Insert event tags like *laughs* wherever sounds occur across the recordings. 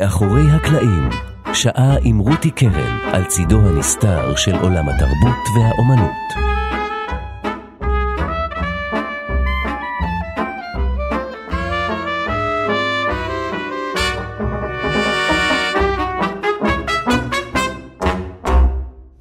מאחורי הקלעים, שעה עם רותי קרן על צידו הנסתר של עולם התרבות והאומנות.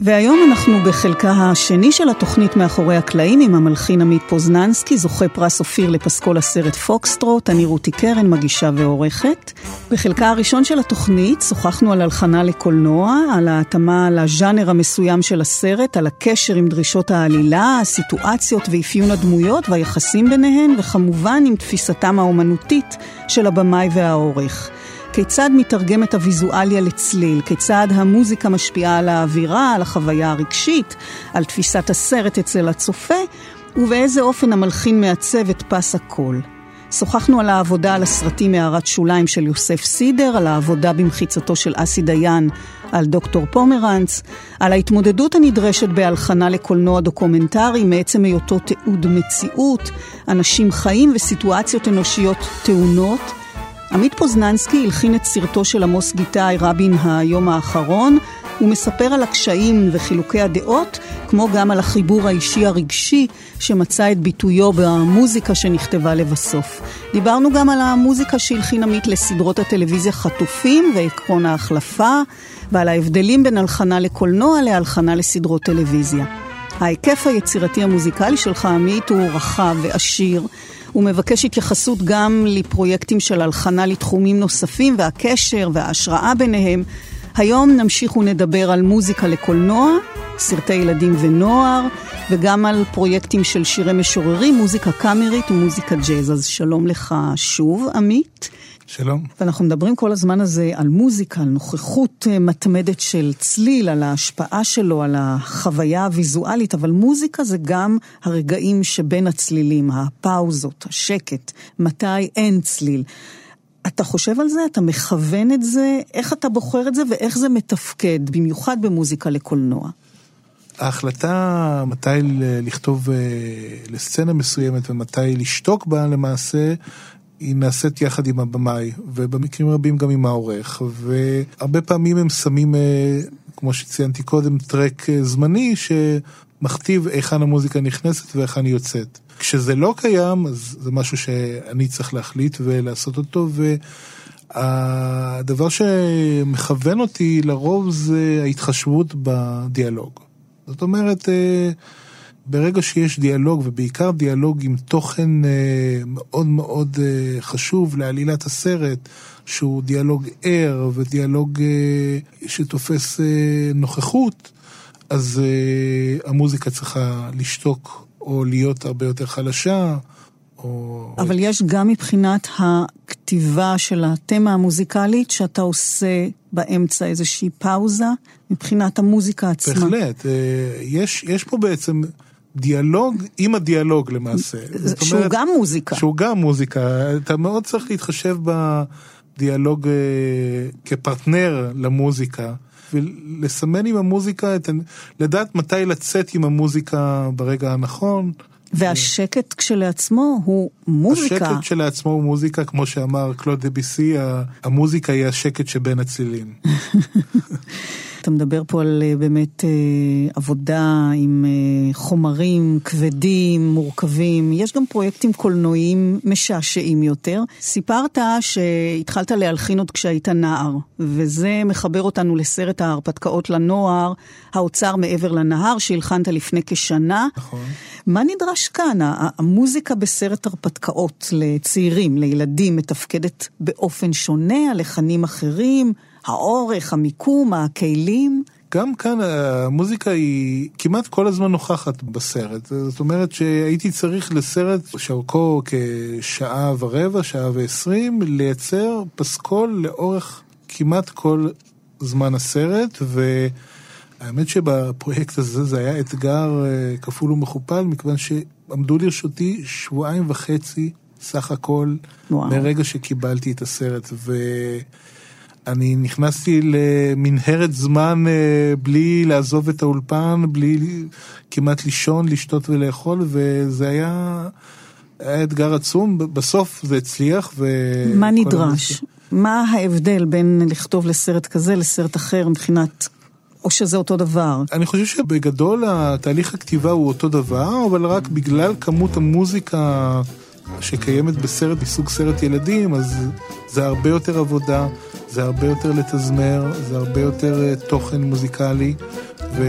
והיום אנחנו בחלקה השני של התוכנית מאחורי הקלעים עם המלחין עמית פוזננסקי, זוכה פרס אופיר לפסקול הסרט פוקסטרוט, אני רותי קרן, מגישה ועורכת. בחלקה הראשון של התוכנית שוחחנו על הלחנה לקולנוע, על ההתאמה לז'אנר המסוים של הסרט, על הקשר עם דרישות העלילה, הסיטואציות ואפיון הדמויות והיחסים ביניהן, וכמובן עם תפיסתם האומנותית של הבמאי והעורך. כיצד מתרגמת הוויזואליה לצליל, כיצד המוזיקה משפיעה על האווירה, על החוויה הרגשית, על תפיסת הסרט אצל הצופה, ובאיזה אופן המלחין מעצב את פס הקול. שוחחנו על העבודה על הסרטים הערת שוליים של יוסף סידר, על העבודה במחיצתו של אסי דיין על דוקטור פומרנץ, על ההתמודדות הנדרשת בהלחנה לקולנוע דוקומנטרי מעצם היותו תיעוד מציאות, אנשים חיים וסיטואציות אנושיות טעונות. עמית פוזננסקי הלחין את סרטו של עמוס גיטאי, רבין היום האחרון. הוא מספר על הקשיים וחילוקי הדעות, כמו גם על החיבור האישי הרגשי שמצא את ביטויו במוזיקה שנכתבה לבסוף. דיברנו גם על המוזיקה שהלחין עמית לסדרות הטלוויזיה חטופים ועקרון ההחלפה, ועל ההבדלים בין הלחנה לקולנוע להלחנה לסדרות טלוויזיה. ההיקף היצירתי המוזיקלי שלך, עמית, הוא רחב ועשיר. הוא מבקש התייחסות גם לפרויקטים של הלחנה לתחומים נוספים והקשר וההשראה ביניהם. היום נמשיך ונדבר על מוזיקה לקולנוע, סרטי ילדים ונוער, וגם על פרויקטים של שירי משוררים, מוזיקה קאמרית ומוזיקה ג'אז. אז שלום לך שוב, עמית. שלום. ואנחנו מדברים כל הזמן הזה על מוזיקה, על נוכחות אה, מתמדת של צליל, על ההשפעה שלו, על החוויה הוויזואלית, אבל מוזיקה זה גם הרגעים שבין הצלילים, הפאוזות, השקט, מתי אין צליל. אתה חושב על זה? אתה מכוון את זה? איך אתה בוחר את זה ואיך זה מתפקד, במיוחד במוזיקה לקולנוע? ההחלטה מתי לכתוב אה, לסצנה מסוימת ומתי לשתוק בה למעשה היא נעשית יחד עם הבמאי, ובמקרים רבים גם עם העורך, והרבה פעמים הם שמים, אה, כמו שציינתי קודם, טרק אה, זמני שמכתיב היכן המוזיקה נכנסת והיכן היא יוצאת. כשזה לא קיים, אז זה משהו שאני צריך להחליט ולעשות אותו, והדבר שמכוון אותי לרוב זה ההתחשבות בדיאלוג. זאת אומרת, אה, ברגע שיש דיאלוג, ובעיקר דיאלוג עם תוכן אה, מאוד מאוד אה, חשוב לעלילת הסרט, שהוא דיאלוג ער ודיאלוג אה, שתופס אה, נוכחות, אז אה, המוזיקה צריכה לשתוק או להיות הרבה יותר חלשה. או... אבל יש גם מבחינת הכתיבה של התמה המוזיקלית, שאתה עושה באמצע איזושהי פאוזה, מבחינת המוזיקה עצמה. בהחלט, אה, יש, יש פה בעצם דיאלוג עם הדיאלוג למעשה. שהוא אומרת, גם מוזיקה. שהוא גם מוזיקה. אתה מאוד צריך להתחשב בדיאלוג אה, כפרטנר למוזיקה. ולסמן עם המוזיקה, את, לדעת מתי לצאת עם המוזיקה ברגע הנכון. והשקט כשלעצמו הוא מוזיקה. השקט כשלעצמו הוא מוזיקה, כמו שאמר קלוד דה ביסי, המוזיקה היא השקט שבין הצלילים. *laughs* אתה מדבר פה על אה, באמת אה, עבודה עם אה, חומרים כבדים, מורכבים. יש גם פרויקטים קולנועיים משעשעים יותר. סיפרת שהתחלת להלחין עוד כשהיית נער, וזה מחבר אותנו לסרט ההרפתקאות לנוער, האוצר מעבר לנהר, שהלחנת לפני כשנה. נכון. מה נדרש כאן? המוזיקה בסרט הרפתקאות לצעירים, לילדים, מתפקדת באופן שונה, הלחנים אחרים? האורך, המיקום, הכלים. גם כאן המוזיקה היא כמעט כל הזמן נוכחת בסרט. זאת אומרת שהייתי צריך לסרט שאורכו כשעה ורבע, שעה ועשרים, לייצר פסקול לאורך כמעט כל זמן הסרט, והאמת שבפרויקט הזה זה היה אתגר אה, כפול ומכופל, מכיוון שעמדו לרשותי שבועיים וחצי סך הכל, וואו. מרגע שקיבלתי את הסרט. ו... אני נכנסתי למנהרת זמן אה, בלי לעזוב את האולפן, בלי כמעט לישון, לשתות ולאכול, וזה היה, היה אתגר עצום. בסוף זה הצליח. מה נדרש? מה ההבדל בין לכתוב לסרט כזה לסרט אחר מבחינת או שזה אותו דבר? אני חושב שבגדול התהליך הכתיבה הוא אותו דבר, אבל רק בגלל כמות המוזיקה שקיימת בסרט מסוג סרט ילדים, אז זה הרבה יותר עבודה, זה הרבה יותר לתזמר, זה הרבה יותר אה, תוכן מוזיקלי. ו...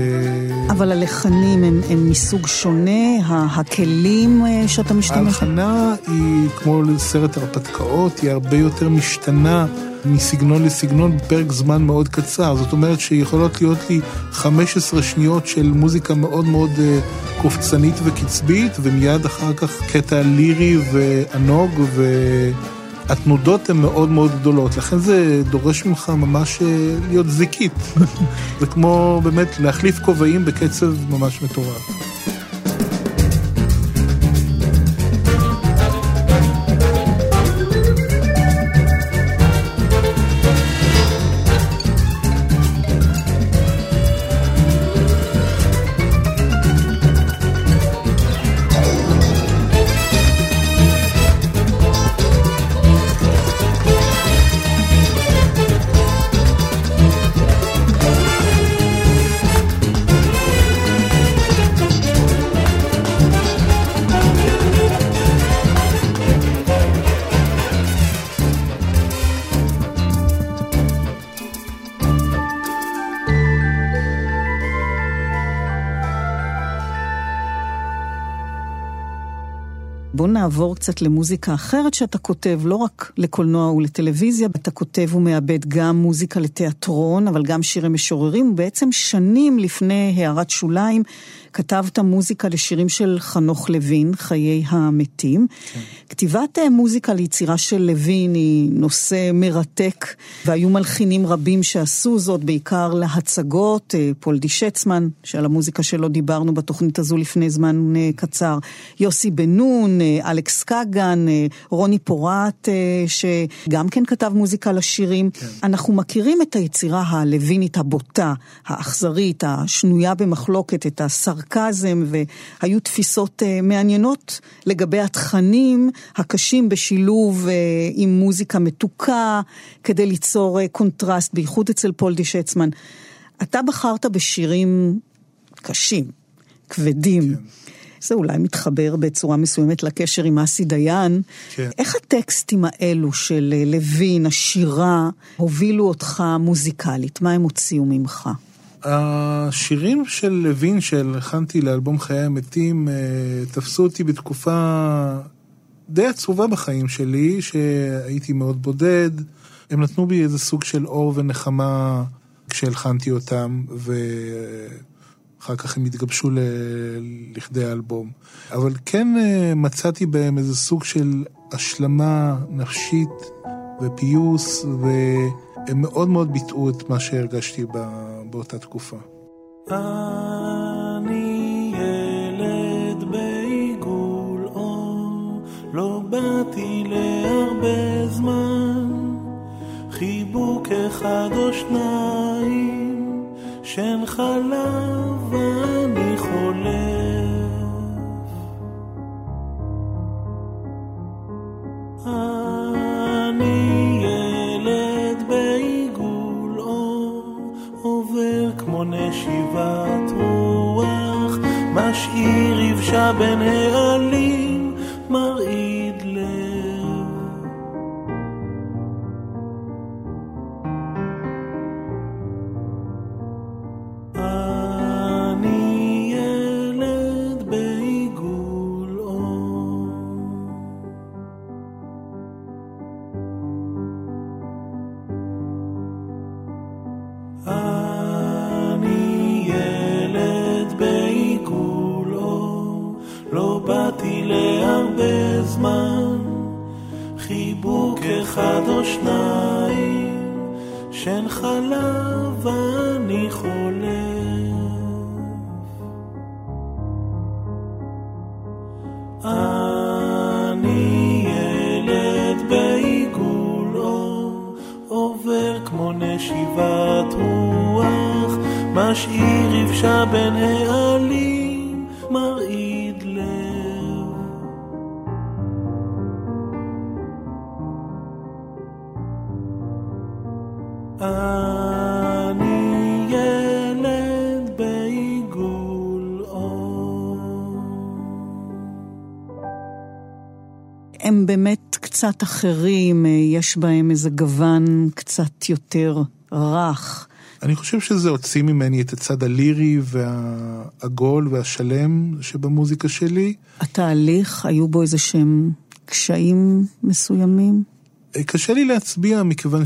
אבל הלחנים הם, הם מסוג שונה, הכלים אה, שאתה משתמש? ההלחנה היא כמו לסרט הרפתקאות, היא הרבה יותר משתנה. מסגנון לסגנון בפרק זמן מאוד קצר. זאת אומרת שיכולות להיות לי 15 שניות של מוזיקה מאוד מאוד uh, קופצנית וקצבית, ומיד אחר כך קטע לירי וענוג, והתנודות הן מאוד מאוד גדולות. לכן זה דורש ממך ממש uh, להיות זיקית. *laughs* זה כמו באמת להחליף כובעים בקצב ממש מטורף. קצת למוזיקה אחרת שאתה כותב, לא רק לקולנוע ולטלוויזיה, אתה כותב ומאבד גם מוזיקה לתיאטרון, אבל גם שירי משוררים, ובעצם שנים לפני הערת שוליים, כתבת מוזיקה לשירים של חנוך לוין, חיי המתים. כן. כתיבת אה, מוזיקה ליצירה של לוין היא נושא מרתק, והיו מלחינים רבים שעשו זאת, בעיקר להצגות, אה, פול דישצמן, שעל המוזיקה שלו דיברנו בתוכנית הזו לפני זמן אה, קצר, יוסי בן נון, אלכס קגן, רוני פורט, שגם כן כתב מוזיקה לשירים. כן. אנחנו מכירים את היצירה הלווינית הבוטה, האכזרית, השנויה במחלוקת, את הסרקזם. סרקזם והיו תפיסות אה, מעניינות לגבי התכנים הקשים בשילוב אה, עם מוזיקה מתוקה כדי ליצור אה, קונטרסט, בייחוד אצל פולדי שצמן. אתה בחרת בשירים קשים, כבדים. כן. זה אולי מתחבר בצורה מסוימת לקשר עם אסי דיין. כן. איך הטקסטים האלו של לוין, השירה, הובילו אותך מוזיקלית? מה הם הוציאו ממך? השירים של לוין שהלחנתי לאלבום חיי המתים אה, תפסו אותי בתקופה די עצובה בחיים שלי, שהייתי מאוד בודד. הם נתנו בי איזה סוג של אור ונחמה כשהלחנתי אותם, ואחר כך הם התגבשו ל... לכדי האלבום. אבל כן אה, מצאתי בהם איזה סוג של השלמה נפשית ופיוס, והם מאוד מאוד ביטאו את מה שהרגשתי באותה תקופה. אני ילד בעיגול אור, לא באתי להרבה זמן, חיבוק אחד או שניים, שן חלב אני חולף. נשיבת רוח, משאיר יבשה בין העלים, קצת אחרים, יש בהם איזה גוון קצת יותר רך. אני חושב שזה הוציא ממני את הצד הלירי והעגול והשלם שבמוזיקה שלי. התהליך, היו בו איזה שהם קשיים מסוימים? קשה לי להצביע מכיוון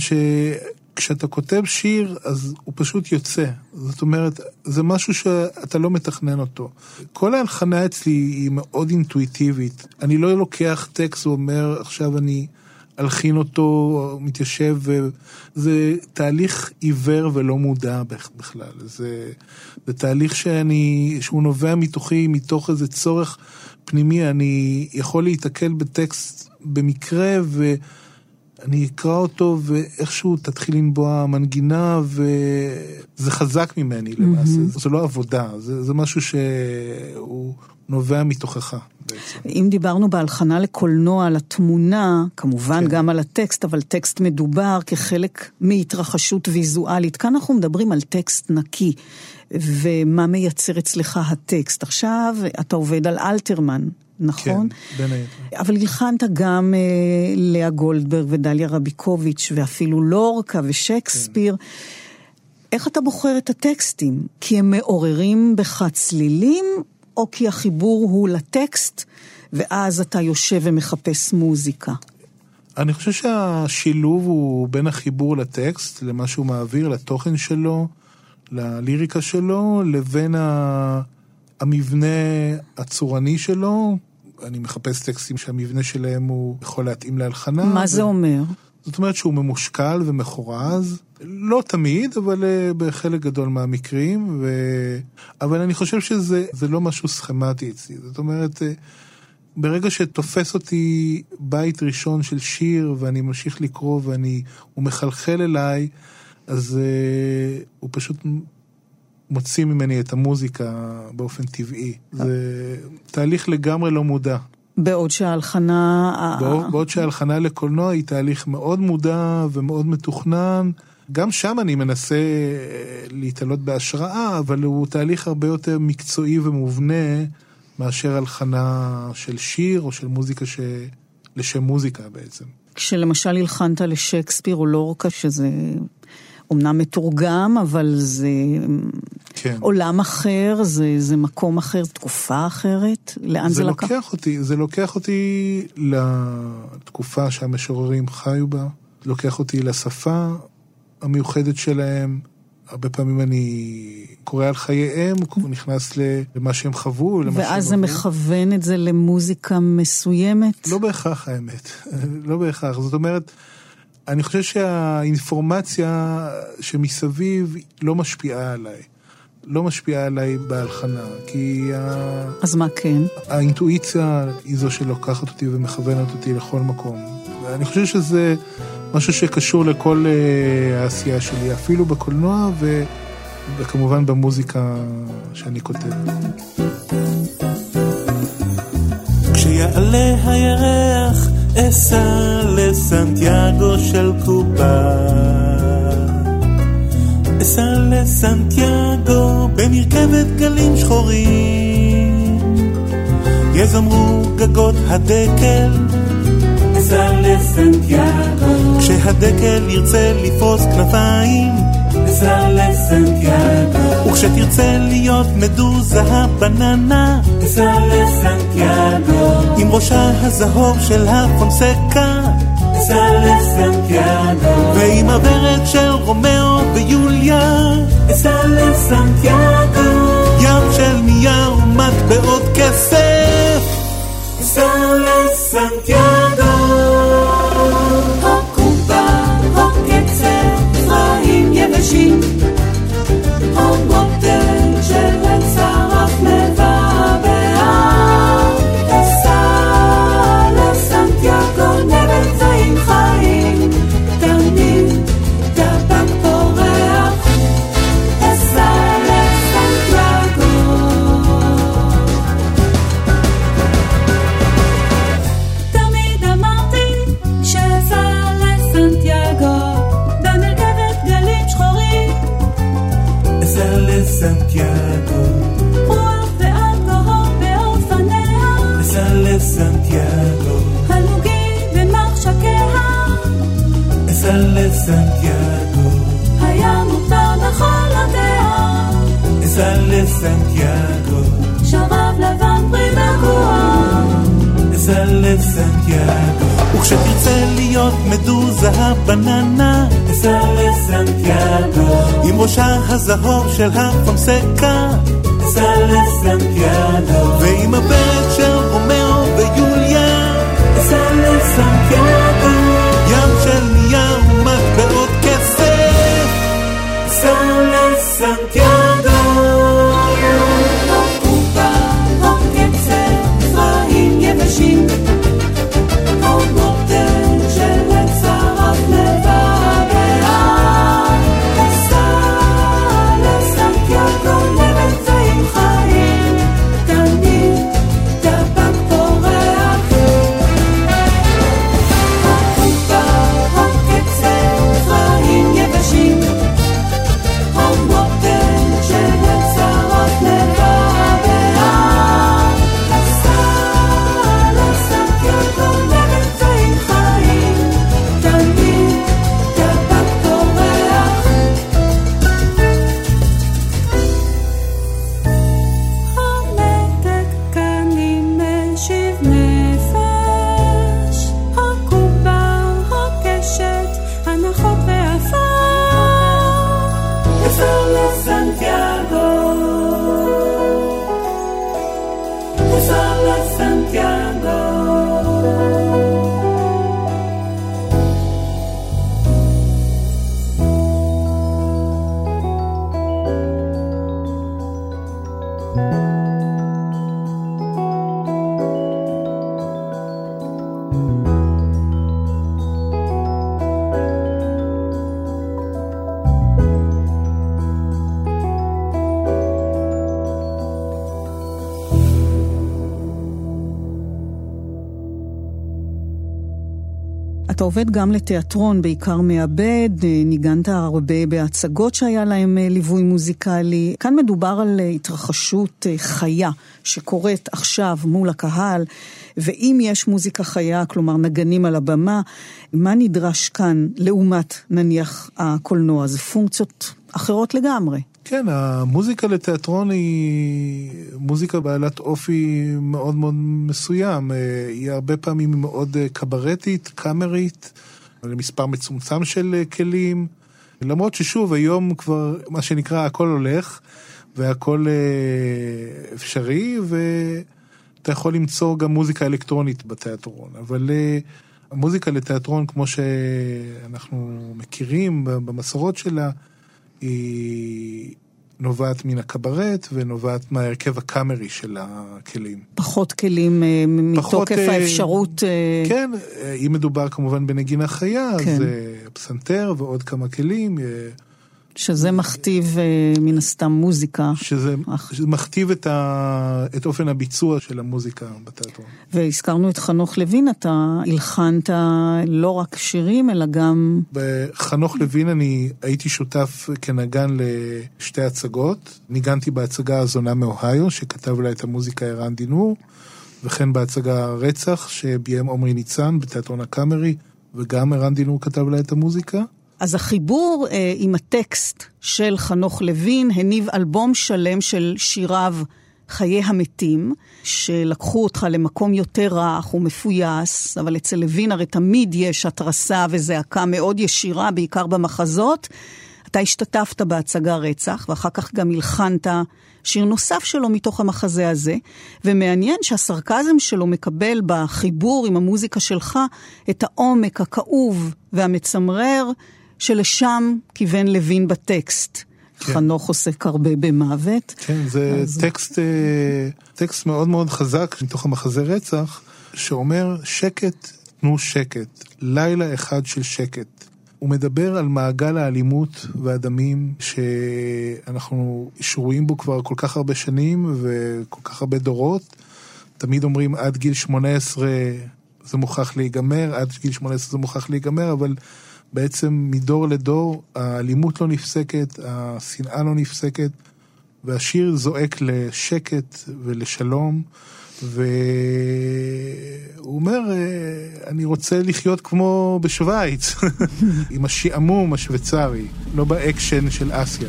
שכשאתה כותב שיר אז הוא פשוט יוצא. זאת אומרת, זה משהו שאתה לא מתכנן אותו. כל ההלחנה אצלי היא מאוד אינטואיטיבית. אני לא לוקח טקסט ואומר עכשיו אני... אלחין אותו, מתיישב, זה תהליך עיוור ולא מודע בכלל. זה, זה תהליך שאני, שהוא נובע מתוכי, מתוך איזה צורך פנימי. אני יכול להיתקל בטקסט במקרה, ואני אקרא אותו, ואיכשהו תתחיל לנבוע מנגינה, וזה חזק ממני למעשה. Mm-hmm. זה לא עבודה, זה, זה משהו שהוא נובע מתוכך. בעצם. אם דיברנו בהלחנה לקולנוע על התמונה, כמובן כן. גם על הטקסט, אבל טקסט מדובר כחלק מהתרחשות ויזואלית. כאן אנחנו מדברים על טקסט נקי, ומה מייצר אצלך הטקסט. עכשיו אתה עובד על אלתרמן. נכון? כן, בין היתר. אבל הלחנת גם אה, לאה גולדברג ודליה רביקוביץ' ואפילו לורקה ושייקספיר. כן. איך אתה בוחר את הטקסטים? כי הם מעוררים בך צלילים, או כי החיבור הוא לטקסט, ואז אתה יושב ומחפש מוזיקה? אני חושב שהשילוב הוא בין החיבור לטקסט, למה שהוא מעביר, לתוכן שלו, לליריקה שלו, לבין המבנה הצורני שלו. אני מחפש טקסטים שהמבנה שלהם הוא יכול להתאים להלחנה. מה ו... זה אומר? זאת אומרת שהוא ממושקל ומחורז, לא תמיד, אבל uh, בחלק גדול מהמקרים, ו... אבל אני חושב שזה לא משהו סכמטי אצלי. זאת אומרת, uh, ברגע שתופס אותי בית ראשון של שיר, ואני ממשיך לקרוא, ואני, הוא מחלחל אליי, אז uh, הוא פשוט מוציא ממני את המוזיקה באופן טבעי. זה תהליך לגמרי לא מודע. בעוד שההלחנה... בעוד, בעוד שההלחנה לקולנוע היא תהליך מאוד מודע ומאוד מתוכנן. גם שם אני מנסה אה, להתעלות בהשראה, אבל הוא תהליך הרבה יותר מקצועי ומובנה מאשר הלחנה של שיר או של מוזיקה ש... לשם מוזיקה בעצם. כשלמשל הלחנת לשייקספיר או לורקה, שזה אומנם מתורגם, אבל זה כן. עולם אחר, זה, זה מקום אחר, תקופה אחרת, לאן זה, זה לקח? לוקח אותי, זה לוקח אותי לתקופה שהמשוררים חיו בה, לוקח אותי לשפה המיוחדת שלהם. הרבה פעמים אני קורא על חייהם, נכנס למה שהם חוו, למה שהם ואז זה מכוון את זה למוזיקה מסוימת? לא בהכרח האמת, *laughs* לא בהכרח. זאת אומרת, אני חושב שהאינפורמציה שמסביב לא משפיעה עליי. לא משפיעה עליי בהלחנה, כי... אז מה כן? האינטואיציה היא זו שלוקחת אותי ומכוונת אותי לכל מקום. ואני חושב שזה משהו שקשור לכל uh, העשייה שלי, אפילו בקולנוע ו... וכמובן במוזיקה שאני כותב. כשיעלה הירח אסע לסנטיאגו של קובה. אסע לסנטיאגו במרכבת גלים שחורים. יזמרו גגות הדקל. אסע לסנטיאגו. כשהדקל ירצה לפרוס כנפיים. אסע לסנטיאגו. וכשתרצה להיות מדוזה הבננה. אסע לסנטיאגו. עם ראשה הזהוב של הפונסקה. ועם הוורד של רומאו ויוליה. ים של נייר ומטבעות כסף. אסע שרב לבן פרי לסנטיאגו. וכשתרצה להיות מדוזה הבננה, אסע לסנטיאגו. עם ראשה הזהוב של הפמסקה, אסע לסנטיאגו. ועם הברד של רומאו ויוליה, אסע לסנטיאגו. ים עובד גם לתיאטרון, בעיקר מעבד, אה, ניגנת הרבה בהצגות שהיה להם אה, ליווי מוזיקלי. כאן מדובר על אה, התרחשות חיה שקורית עכשיו מול הקהל, ואם יש מוזיקה חיה, כלומר נגנים על הבמה, מה נדרש כאן לעומת נניח הקולנוע? זה פונקציות אחרות לגמרי. כן, המוזיקה לתיאטרון היא מוזיקה בעלת אופי מאוד מאוד מסוים. אה, היא הרבה פעמים מאוד אה, קברטית, קאמרית, למספר מצומצם של אה, כלים. למרות ששוב, היום כבר, מה שנקרא, הכל הולך, והכל אפשרי, ואתה יכול למצוא גם מוזיקה אלקטרונית בתיאטרון. אבל המוזיקה לתיאטרון, כמו שאנחנו מכירים במסורות שלה, היא נובעת מן הקברט ונובעת מההרכב הקאמרי של הכלים. פחות כלים אה, פחות, מתוקף אה, האפשרות... אה, כן, אה, אם מדובר כמובן בנגינה חיה, כן. אז פסנתר ועוד כמה כלים, אה, שזה מכתיב אה, מן הסתם מוזיקה. שזה, אך. שזה מכתיב את, ה, את אופן הביצוע של המוזיקה בתיאטרון. והזכרנו את חנוך לוין, אתה הלחנת לא רק שירים, אלא גם... בחנוך לוין אני הייתי שותף כנגן לשתי הצגות. ניגנתי בהצגה הזונה מאוהיו, שכתב לה את המוזיקה ערן דינור, וכן בהצגה רצח, שביים עמרי ניצן בתיאטרון הקאמרי, וגם ערן דינור כתב לה את המוזיקה. אז החיבור אה, עם הטקסט של חנוך לוין הניב אלבום שלם של שיריו חיי המתים, שלקחו אותך למקום יותר רך ומפויס, אבל אצל לוין הרי תמיד יש התרסה וזעקה מאוד ישירה, בעיקר במחזות. אתה השתתפת בהצגה רצח, ואחר כך גם הלחנת שיר נוסף שלו מתוך המחזה הזה, ומעניין שהסרקזם שלו מקבל בחיבור עם המוזיקה שלך את העומק הכאוב והמצמרר שלשם כיוון לוין בטקסט. כן. חנוך עוסק הרבה במוות. כן, זה אז- טקסט, אה, טקסט מאוד מאוד חזק מתוך המחזה רצח, שאומר שקט, תנו שקט, לילה אחד של שקט. הוא מדבר על מעגל האלימות והדמים שאנחנו שרויים בו כבר כל כך הרבה שנים וכל כך הרבה דורות. תמיד אומרים עד גיל 18 זה מוכרח להיגמר, עד גיל 18 זה מוכרח להיגמר, אבל בעצם מדור לדור האלימות לא נפסקת, השנאה לא נפסקת, והשיר זועק לשקט ולשלום, והוא אומר, אני רוצה לחיות כמו בשוויץ, *laughs* עם השעמום השוויצרי, לא באקשן של אסיה.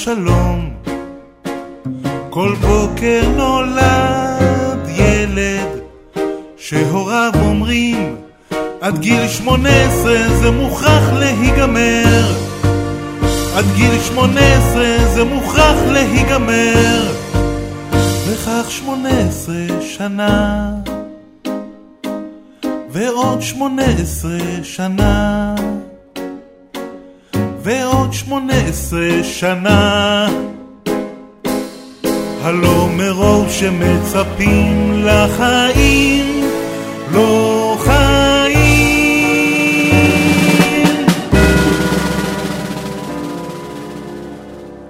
השלום. כל בוקר נולד ילד שהוריו אומרים עד גיל שמונה עשרה זה מוכרח להיגמר. עד גיל שמונה עשרה זה מוכרח להיגמר. וכך שמונה עשרה שנה. ועוד שמונה עשרה שנה ועוד שמונה עשרה שנה. הלא מרוב שמצפים לחיים, לא חיים.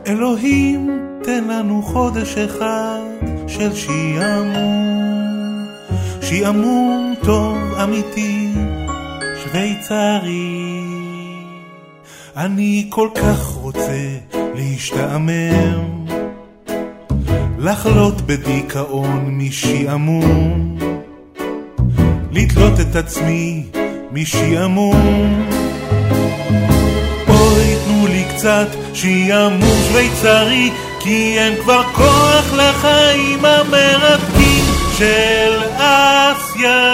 אלוהים, תן לנו חודש אחד של שעמום, שעמום טוב אמיתי, שוויצרי. אני כל כך רוצה להשתעמם, לחלות בדיכאון משעמום, לתלות את עצמי משעמום. אוי, תנו לי קצת שעמום שוויצרי, כי אין כבר כוח לחיים המרתקים של אסיה.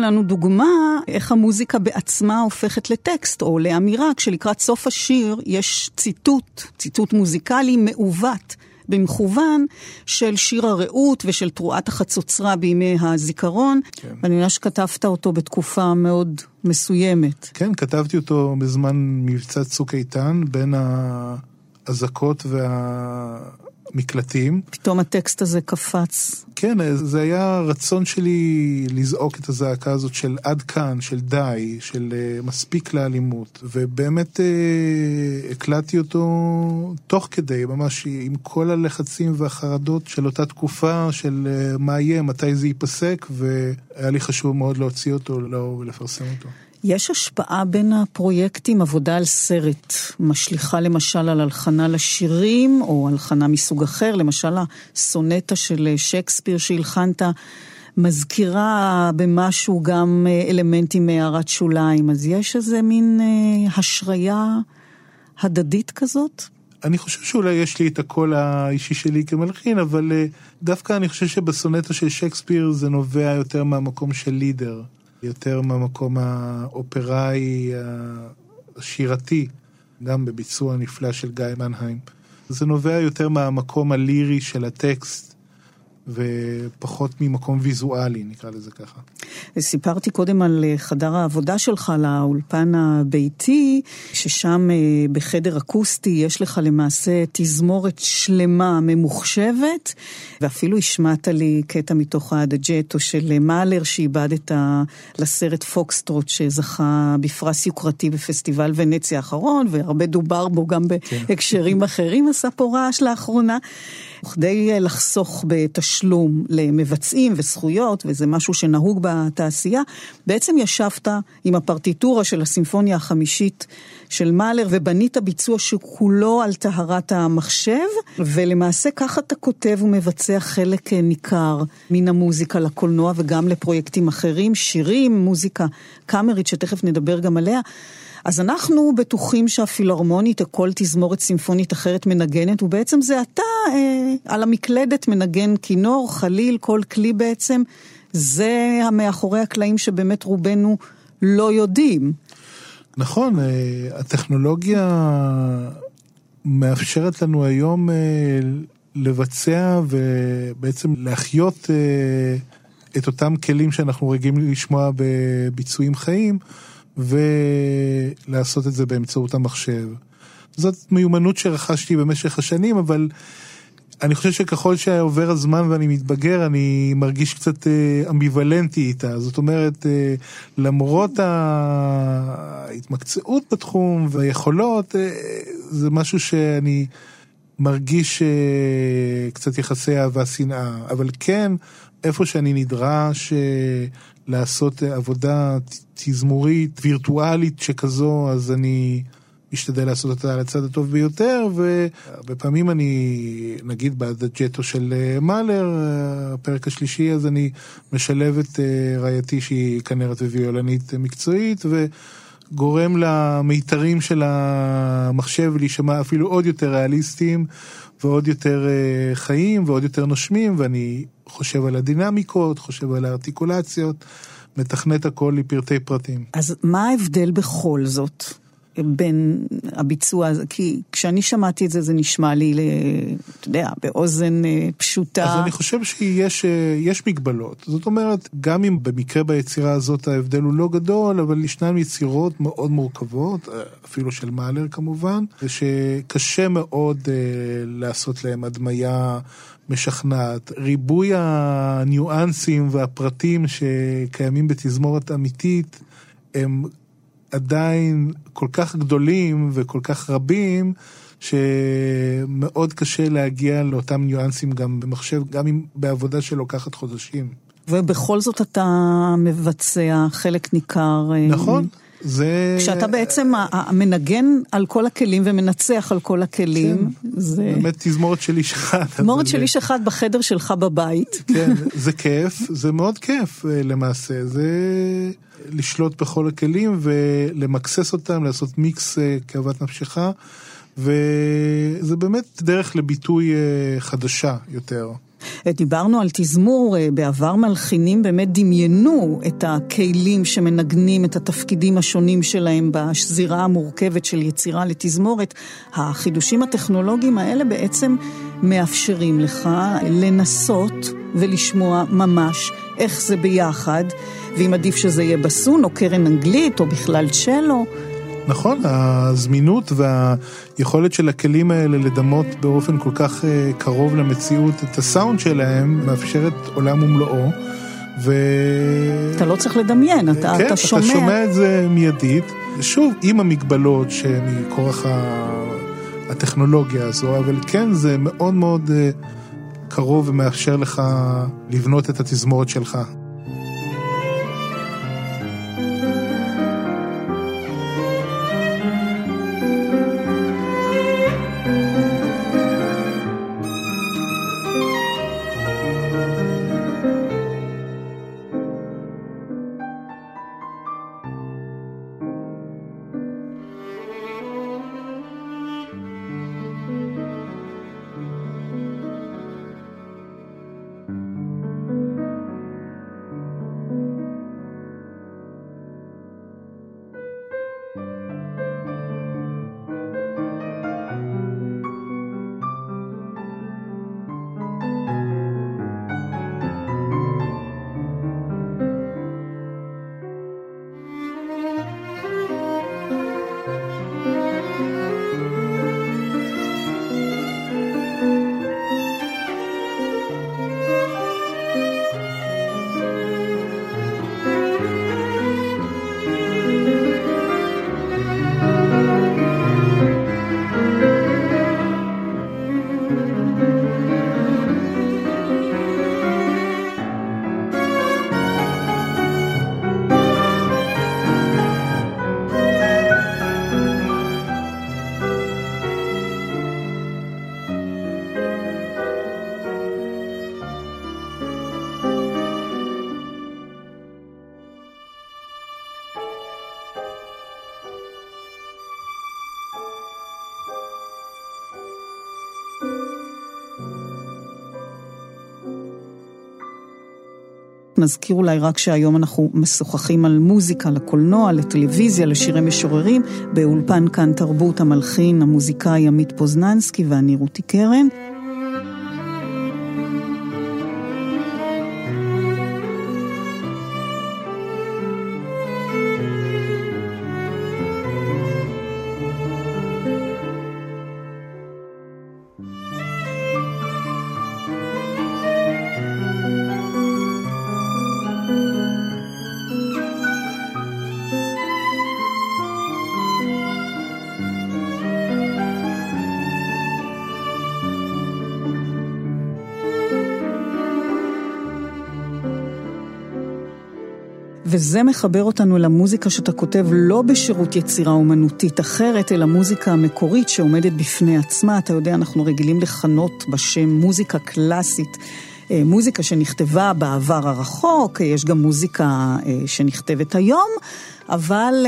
לנו דוגמה איך המוזיקה בעצמה הופכת לטקסט או לאמירה, כשלקראת סוף השיר יש ציטוט, ציטוט מוזיקלי מעוות. במכוון של שיר הרעות ושל תרועת החצוצרה בימי הזיכרון. כן. ואני יודע שכתבת אותו בתקופה מאוד מסוימת. כן, כתבתי אותו בזמן מבצע צוק איתן, בין האזעקות וה... מקלטים. פתאום הטקסט הזה קפץ. כן, זה היה רצון שלי לזעוק את הזעקה הזאת של עד כאן, של די, של uh, מספיק לאלימות. ובאמת uh, הקלטתי אותו תוך כדי, ממש עם כל הלחצים והחרדות של אותה תקופה, של uh, מה יהיה, מתי זה ייפסק, והיה לי חשוב מאוד להוציא אותו לא, ולפרסם אותו. יש השפעה בין הפרויקטים, עבודה על סרט, משליכה למשל על הלחנה לשירים, או הלחנה מסוג אחר, למשל הסונטה של שייקספיר שהלחנת, מזכירה במשהו גם אלמנטים מהערת שוליים, אז יש איזה מין אה, השריה הדדית כזאת? אני חושב שאולי יש לי את הקול האישי שלי כמלחין, אבל אה, דווקא אני חושב שבסונטה של שייקספיר זה נובע יותר מהמקום של לידר. יותר מהמקום האופראי השירתי, גם בביצוע נפלא של גיא מנהיים. זה נובע יותר מהמקום הלירי של הטקסט, ופחות ממקום ויזואלי, נקרא לזה ככה. סיפרתי קודם על אה, חדר העבודה שלך, לאולפן הביתי, ששם אה, בחדר אקוסטי יש לך למעשה תזמורת שלמה, ממוחשבת, ואפילו השמעת לי קטע מתוך האדג'ייטו של מאלר שעיבדת לסרט פוקסטרוט שזכה בפרס יוקרתי בפסטיבל ונציה האחרון, והרבה דובר בו גם כן. בהקשרים אחרים, עשה פה רעש לאחרונה. כדי אה, לחסוך בתשלום למבצעים וזכויות, וזה משהו שנהוג בתעשייה, בעצם ישבת עם הפרטיטורה של הסימפוניה החמישית של מאלר ובנית ביצוע שכולו על טהרת המחשב, ולמעשה ככה אתה כותב ומבצע חלק אה, ניכר מן המוזיקה לקולנוע וגם לפרויקטים אחרים, שירים, מוזיקה קאמרית, שתכף נדבר גם עליה. אז אנחנו בטוחים שהפילהרמונית או כל תזמורת סימפונית אחרת מנגנת, ובעצם זה אתה אה, על המקלדת מנגן כינור, חליל, כל כלי בעצם. זה המאחורי הקלעים שבאמת רובנו לא יודעים. נכון, אה, הטכנולוגיה מאפשרת לנו היום אה, לבצע ובעצם להחיות אה, את אותם כלים שאנחנו רגילים לשמוע בביצועים חיים. ולעשות את זה באמצעות המחשב. זאת מיומנות שרכשתי במשך השנים, אבל אני חושב שככל שעובר הזמן ואני מתבגר, אני מרגיש קצת אה, אמביוולנטי איתה. זאת אומרת, אה, למרות ההתמקצעות בתחום והיכולות, אה, זה משהו שאני מרגיש קצת יחסי אהבה שנאה. אבל כן, איפה שאני נדרש לעשות עבודה תזמורית וירטואלית שכזו, אז אני משתדל לעשות אותה על הצד הטוב ביותר, והרבה פעמים אני, נגיד באדג'ייטו של אה, מאלר, אה, הפרק השלישי, אז אני משלב את אה, רעייתי שהיא כנרת וויולנית מקצועית, וגורם למיתרים של המחשב להישמע אפילו עוד יותר ריאליסטיים. ועוד יותר חיים ועוד יותר נושמים, ואני חושב על הדינמיקות, חושב על הארטיקולציות, מתכנת הכל לפרטי פרטים. אז מה ההבדל בכל זאת? בין הביצוע הזה, כי כשאני שמעתי את זה, זה נשמע לי, אתה יודע, באוזן אה, פשוטה. אז אני חושב שיש אה, מגבלות. זאת אומרת, גם אם במקרה ביצירה הזאת ההבדל הוא לא גדול, אבל ישנן יצירות מאוד מורכבות, אה, אפילו של מאלר כמובן, שקשה מאוד לעשות להם הדמיה משכנעת. ריבוי הניואנסים והפרטים שקיימים בתזמורת אמיתית, הם עדיין כל כך גדולים וכל כך רבים, שמאוד קשה להגיע לאותם ניואנסים גם במחשב, גם אם בעבודה שלוקחת חודשים. ובכל זאת אתה מבצע חלק ניכר. אה, נכון. זה... כשאתה בעצם מנגן על כל הכלים ומנצח על כל הכלים. כן, זה באמת תזמורת של איש אחד. תזמורת של איש אחד בחדר שלך בבית. כן, זה כיף, זה מאוד כיף אה, למעשה. זה לשלוט בכל הכלים ולמקסס אותם, לעשות מיקס אה, כאוות נפשך, וזה באמת דרך לביטוי אה, חדשה יותר. דיברנו על תזמור, אה, בעבר מלחינים באמת דמיינו את הכלים שמנגנים את התפקידים השונים שלהם בשזירה המורכבת של יצירה לתזמורת. החידושים הטכנולוגיים האלה בעצם מאפשרים לך לנסות ולשמוע ממש איך זה ביחד, ואם עדיף שזה יהיה בסון או קרן אנגלית או בכלל צ'לו. נכון, הזמינות והיכולת של הכלים האלה לדמות באופן כל כך אה, קרוב למציאות את הסאונד שלהם מאפשרת עולם ומלואו. ו... אתה לא צריך לדמיין, אתה, כן, אתה שומע. כן, אתה שומע את זה מיידית. שוב, עם המגבלות שמכורח הטכנולוגיה הזו, אבל כן, זה מאוד מאוד אה, קרוב ומאפשר לך לבנות את התזמורת שלך. נזכיר אולי רק שהיום אנחנו משוחחים על מוזיקה, לקולנוע, לטלוויזיה, לשירי משוררים, באולפן כאן תרבות המלחין, המוזיקאי עמית פוזננסקי ואני רותי קרן. וזה מחבר אותנו למוזיקה שאתה כותב לא בשירות יצירה אומנותית אחרת, אלא מוזיקה המקורית שעומדת בפני עצמה. אתה יודע, אנחנו רגילים לכנות בשם מוזיקה קלאסית. אה, מוזיקה שנכתבה בעבר הרחוק, יש גם מוזיקה אה, שנכתבת היום, אבל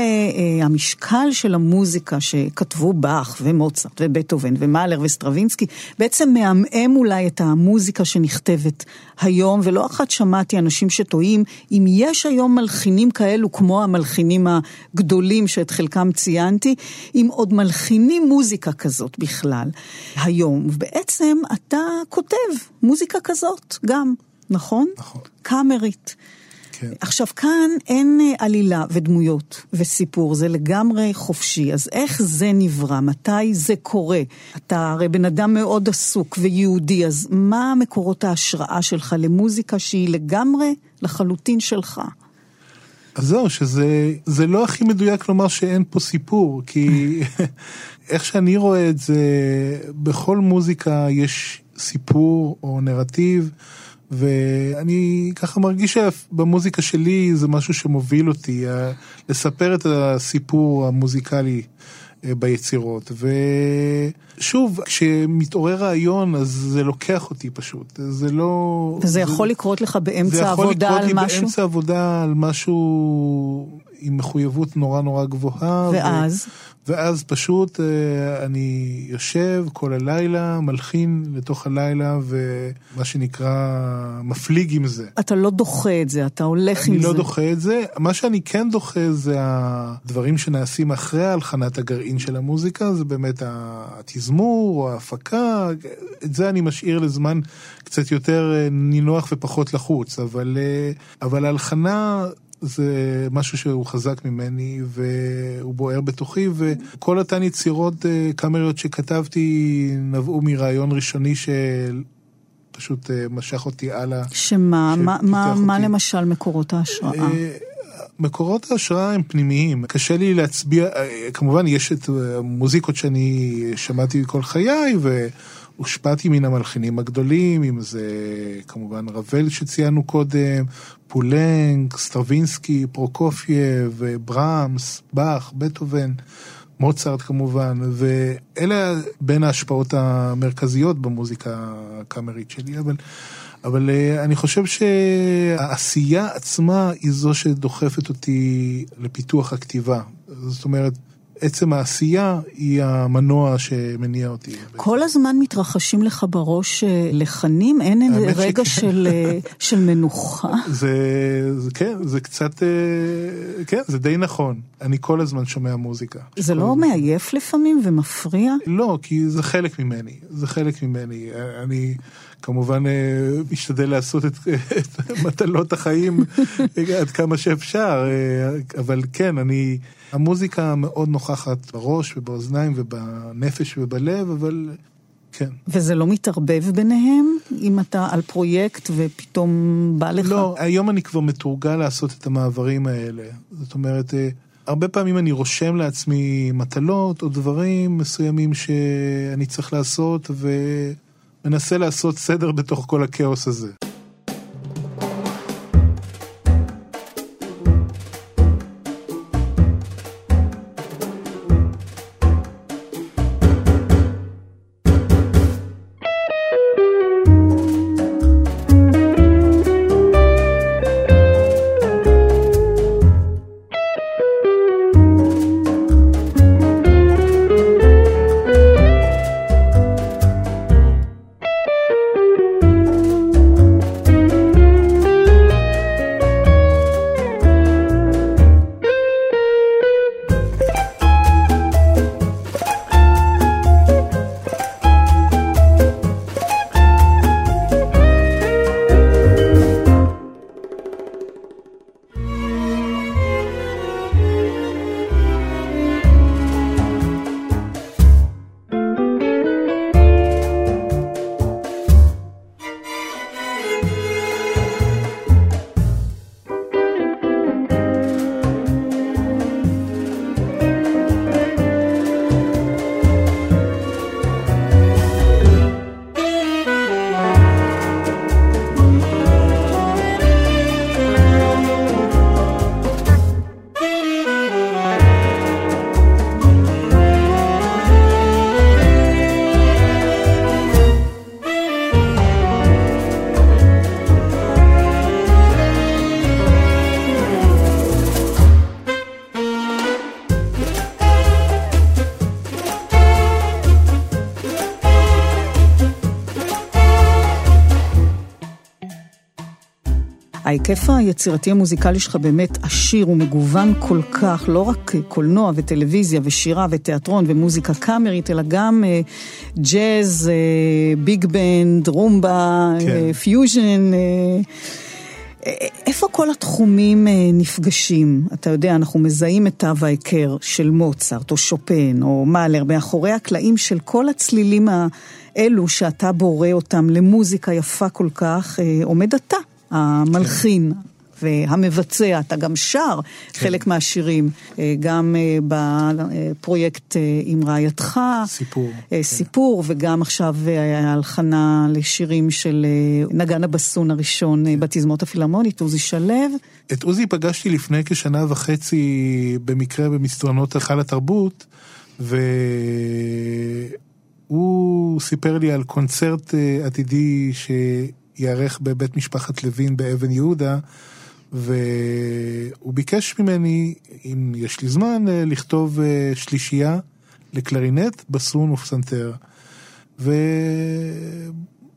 המשקל של המוזיקה שכתבו באך ומוצרט ובטהובן ומאלר וסטרווינסקי בעצם מעמעם אולי את המוזיקה שנכתבת היום, ולא אחת שמעתי אנשים שטועים אם יש היום מלחינים כאלו כמו המלחינים הגדולים שאת חלקם ציינתי, אם עוד מלחינים מוזיקה כזאת בכלל היום. ובעצם אתה כותב מוזיקה כזאת גם, נכון? נכון. קאמרית. כן. עכשיו, כאן אין אה, עלילה ודמויות וסיפור, זה לגמרי חופשי. אז איך זה נברא? מתי זה קורה? אתה הרי בן אדם מאוד עסוק ויהודי, אז מה מקורות ההשראה שלך למוזיקה שהיא לגמרי לחלוטין שלך? אז זהו, שזה לא הכי מדויק לומר שאין פה סיפור, כי *laughs* איך שאני רואה את זה, בכל מוזיקה יש סיפור או נרטיב. ואני ככה מרגיש שבמוזיקה שלי זה משהו שמוביל אותי, לספר את הסיפור המוזיקלי אה, ביצירות. ושוב, כשמתעורר רעיון, אז זה לוקח אותי פשוט. זה לא... זה, יכול לקרות לך באמצע עבודה על משהו? זה יכול לקרות לי באמצע עבודה על משהו עם מחויבות נורא נורא גבוהה. ואז? ו... ואז פשוט אה, אני יושב כל הלילה, מלחין לתוך הלילה, ומה שנקרא, מפליג עם זה. אתה לא דוחה את זה, אתה הולך עם לא זה. אני לא דוחה את זה. מה שאני כן דוחה זה הדברים שנעשים אחרי הלחנת הגרעין של המוזיקה, זה באמת התזמור או ההפקה, את זה אני משאיר לזמן קצת יותר אה, נינוח ופחות לחוץ, אבל, אה, אבל ההלחנה... זה משהו שהוא חזק ממני והוא בוער בתוכי וכל אותן יצירות אה, קאמריות שכתבתי נבעו מרעיון ראשוני של... פשוט אה, משך אותי הלאה. שמה, מה, מה, מה למשל מקורות ההשראה? אה, מקורות ההשראה הם פנימיים. קשה לי להצביע, כמובן יש את המוזיקות שאני שמעתי כל חיי, והושפעתי מן המלחינים הגדולים, אם זה כמובן רבל שציינו קודם, פולנק, סטרווינסקי, פרוקופייב, ברמס, באך, בטהובן, מוצרט כמובן, ואלה בין ההשפעות המרכזיות במוזיקה הקאמרית שלי, אבל, אבל אה, אני חושב שהעשייה עצמה היא זו שדוחפת אותי לפיתוח הכתיבה. זאת אומרת, עצם העשייה היא המנוע שמניע אותי. כל הזמן מתרחשים לך בראש אה, לחנים? אין רגע של, אה, *laughs* של מנוחה? זה, זה כן, זה קצת, אה, כן, זה די נכון. אני כל הזמן שומע מוזיקה. זה לא הזמן. מעייף לפעמים ומפריע? לא, כי זה חלק ממני. זה חלק ממני. אני... כמובן משתדל לעשות את, *laughs* את מטלות החיים עד כמה שאפשר, אבל כן, אני, המוזיקה מאוד נוכחת בראש ובאוזניים ובנפש ובלב, אבל כן. וזה לא מתערבב ביניהם, אם אתה על פרויקט ופתאום בא לך? לא, היום אני כבר מתורגל לעשות את המעברים האלה. זאת אומרת, אה, הרבה פעמים אני רושם לעצמי מטלות או דברים מסוימים שאני צריך לעשות, ומנסה לעשות סדר בתוך כל הכאוס הזה. ההיקף היצירתי המוזיקלי שלך באמת עשיר ומגוון כל כך, לא רק קולנוע וטלוויזיה ושירה ותיאטרון ומוזיקה קאמרית, אלא גם אה, ג'אז, אה, big band, רומבה, כן. אה, פיוז'ן. אה, איפה כל התחומים אה, נפגשים? אתה יודע, אנחנו מזהים את תו ההיכר של מוצרט או שופן או מאלר מאחורי הקלעים של כל הצלילים האלו שאתה בורא אותם למוזיקה יפה כל כך, אה, עומד אתה, המלחין. והמבצע, אתה גם שר חלק מהשירים, אה, גם אה, בפרויקט אה, עם רעייתך, סיפור. כן. סיפור, וגם עכשיו ההלחנה לשירים של נגן הבסון הראשון אה, בתזמורת הפילהרמונית, עוזי שלו. את עוזי פגשתי לפני כשנה וחצי במקרה במסדרונות היכל התרבות, והוא סיפר לי על קונצרט עתידי שייערך בבית משפחת לוין באבן יהודה, והוא ביקש ממני, אם יש לי זמן, אה, לכתוב אה, שלישייה לקלרינט, בסון ופסנתר.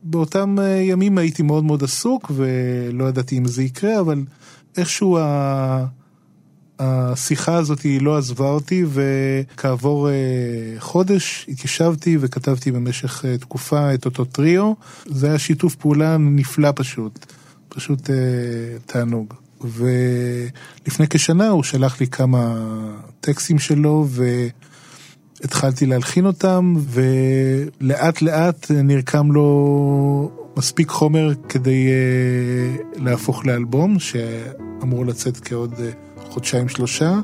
ובאותם אה, ימים הייתי מאוד מאוד עסוק ולא ידעתי אם זה יקרה, אבל איכשהו ה... השיחה הזאת היא לא עזבה אותי, וכעבור אה, חודש התיישבתי וכתבתי במשך אה, תקופה את אותו טריו. זה היה שיתוף פעולה נפלא פשוט, פשוט אה, תענוג. ולפני כשנה הוא שלח לי כמה טקסטים שלו, והתחלתי להלחין אותם, ולאט לאט נרקם לו מספיק חומר כדי אה, להפוך לאלבום, שאמור לצאת כעוד... אה, חודשיים שלושה,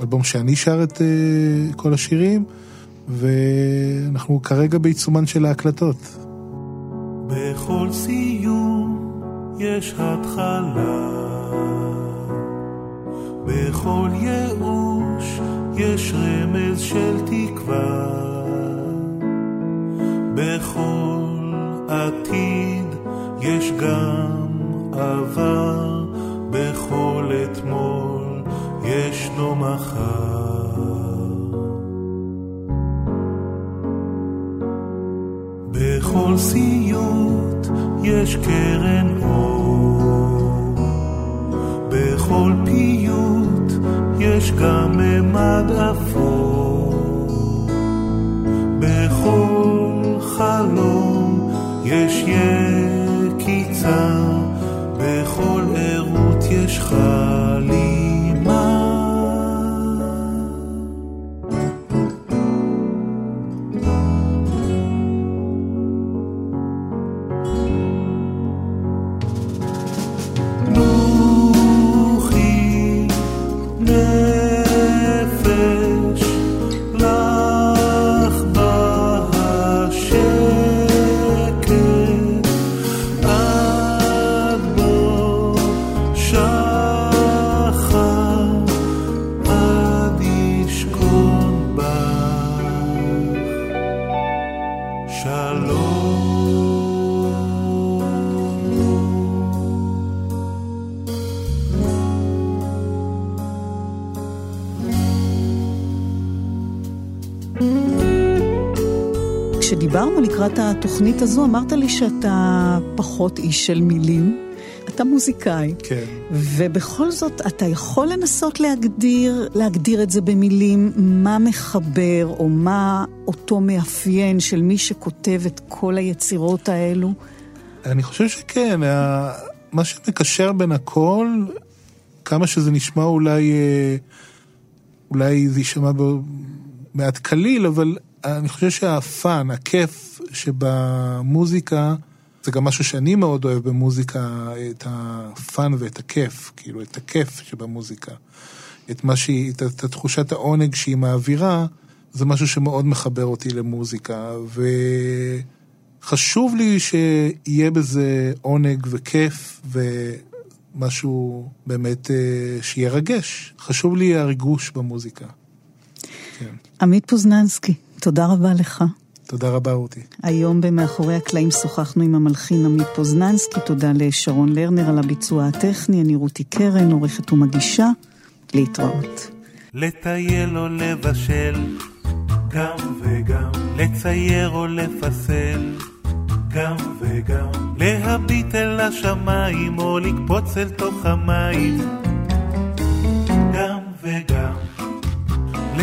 אלבום שאני שר את uh, כל השירים, ואנחנו כרגע בעיצומן של ההקלטות. בכל סיום יש התחלה, בכל ייאוש יש רמז של תקווה, בכל עתיד יש גם עבר, בכל אתמול ישנו מחר. בכל סיוט יש קרן אור, בכל פיוט יש גם ממד אפור, לקראת התוכנית הזו, אמרת לי שאתה פחות איש של מילים, אתה מוזיקאי. כן. ובכל זאת, אתה יכול לנסות להגדיר, להגדיר את זה במילים, מה מחבר או מה אותו מאפיין של מי שכותב את כל היצירות האלו? אני חושב שכן, מה שמקשר בין הכל, כמה שזה נשמע אולי, אה, אולי זה יישמע מעט קליל, אבל אני חושב שהפאן, הכיף שבמוזיקה, זה גם משהו שאני מאוד אוהב במוזיקה, את הפאן ואת הכיף, כאילו, את הכיף שבמוזיקה. את מה שהיא, את, את תחושת העונג שהיא מעבירה, זה משהו שמאוד מחבר אותי למוזיקה, וחשוב לי שיהיה בזה עונג וכיף, ומשהו באמת אה, שירגש. חשוב לי הריגוש במוזיקה. כן. עמית פוזננסקי, תודה רבה לך. תודה רבה, רותי. היום במאחורי הקלעים שוחחנו עם המלחין עמית פוזננסקי, תודה לשרון לרנר על הביצוע הטכני, אני רותי קרן, עורכת ומגישה, להתראות. לטייל או לבשל, גם וגם, לצייר או לפסל, גם וגם. להביט אל השמיים או לקפוץ אל תוך המים. גם וגם.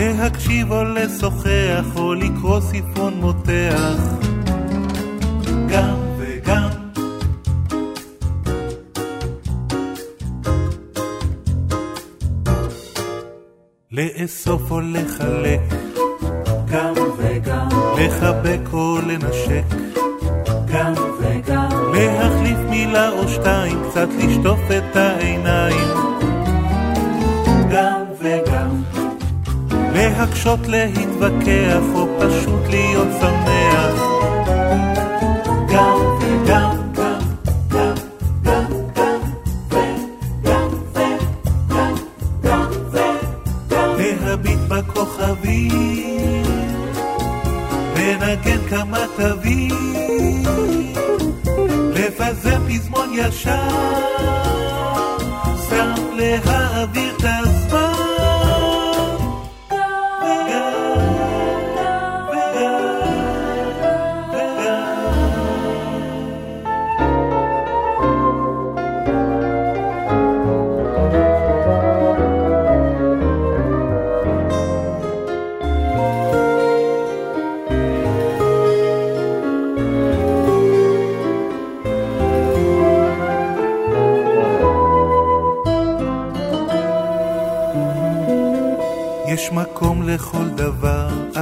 להקשיב או לשוחח או לקרוא ספרון מותח. גם וגם. לאסוף או לחלק. גם וגם. לחבק או לנשק. גם וגם. להחליף מילה או שתיים, קצת לשטוף את העיניים. גם וגם. להקשות להתווכח, או פשוט להיות שמח. גם וגם. כמה תווים, לפזר פזמון ישר,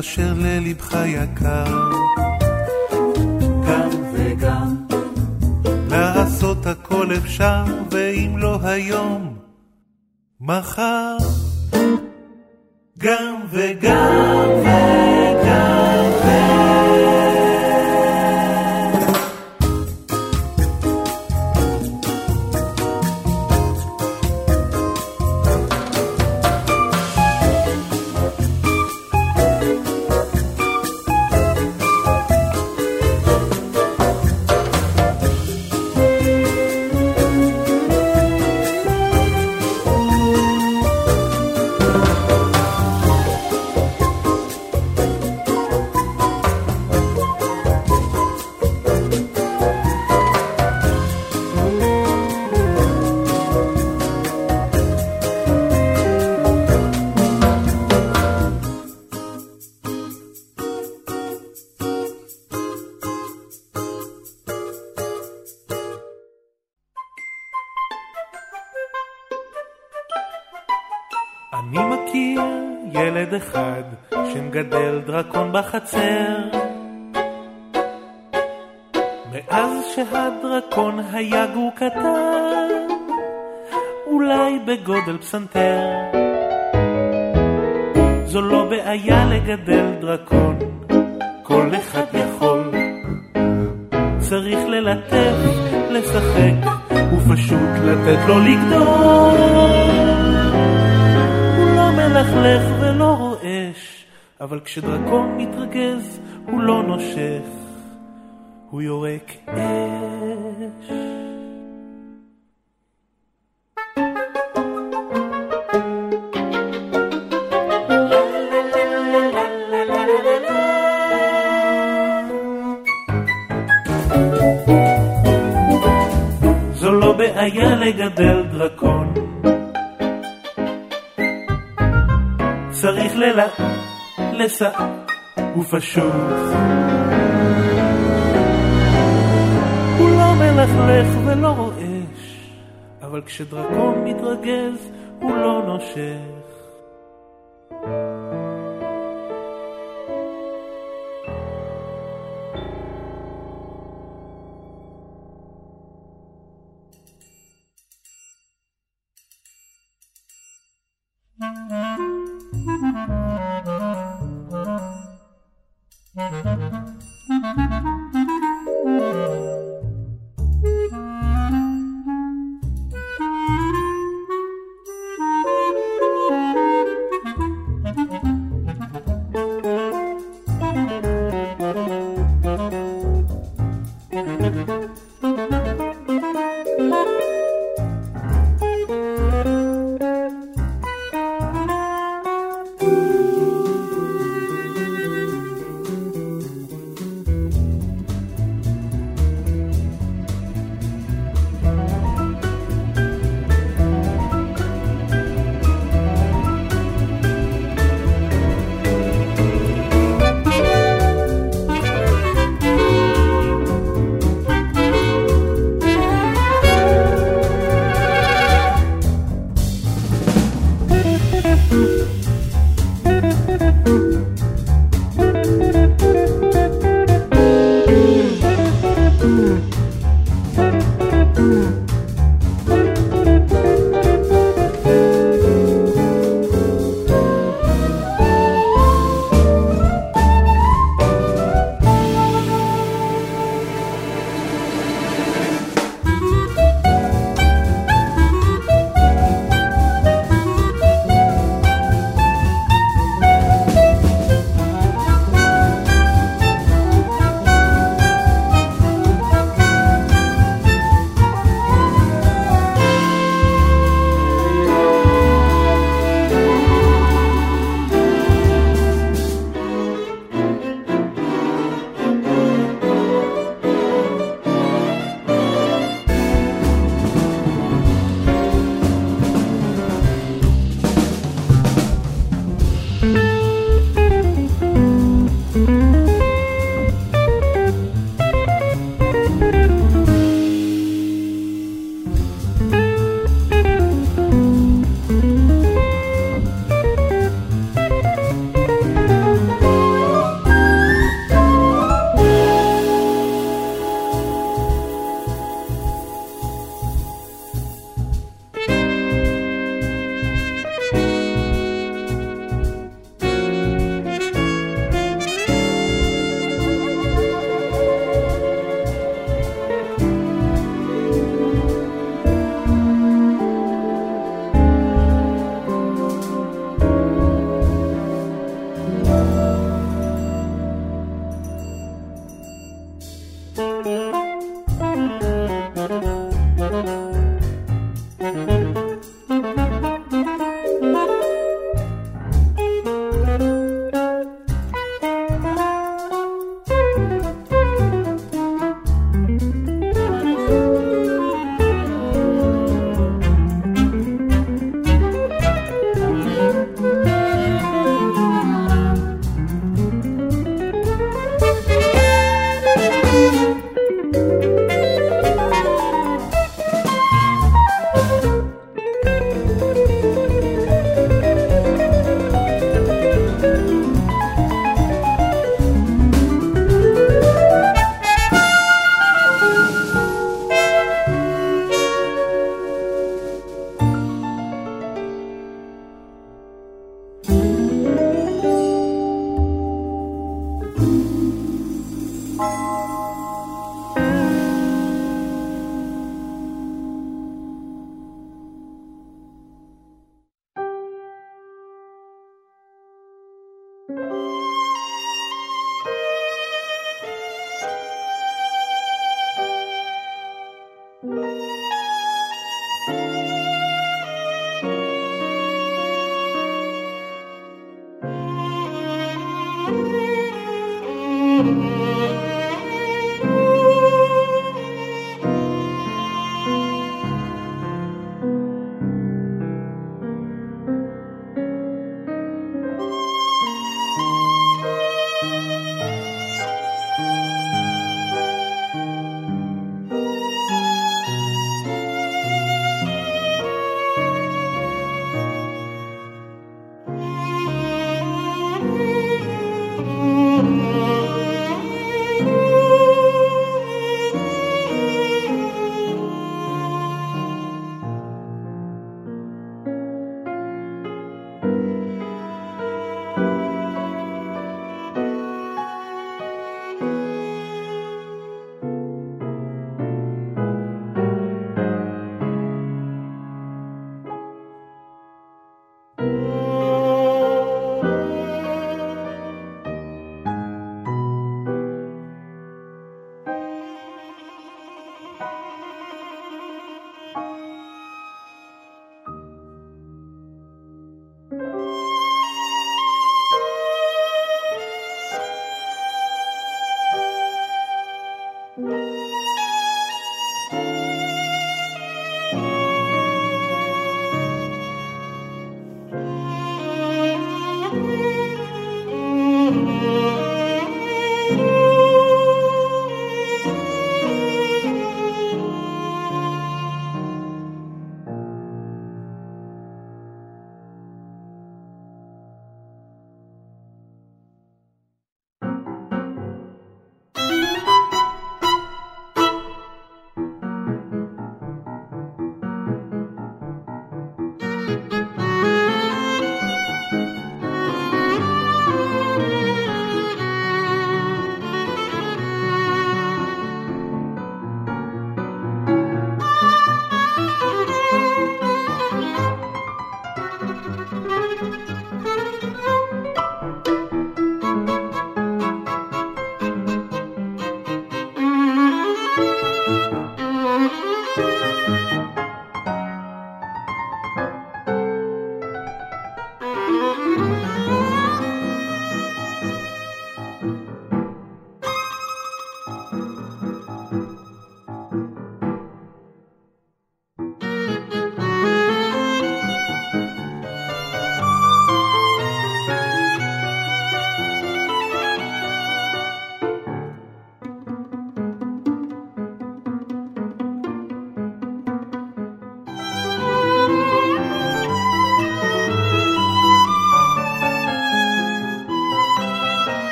אשר ללבך יקר. גם וגם. לעשות הכל אפשר, ואם לא היום, מחר. גם וגם וגם ילד אחד שמגדל דרקון בחצר. מאז שהדרקון היה גור קטן, אולי בגודל פסנתר. זו לא בעיה לגדל דרקון, כל אחד יכול. צריך ללטף, לשחק, ופשוט לתת לו לגדול. מלכלך ולא רועש, אבל כשדרקון מתרגז הוא לא נושך, הוא יורק אש. זו לא בעיה לגדל דרקון. ללה, לסע, ופשוט. הוא לא מלכלך ולא רועש, אבל כשדרקון מתרגז הוא לא נושך.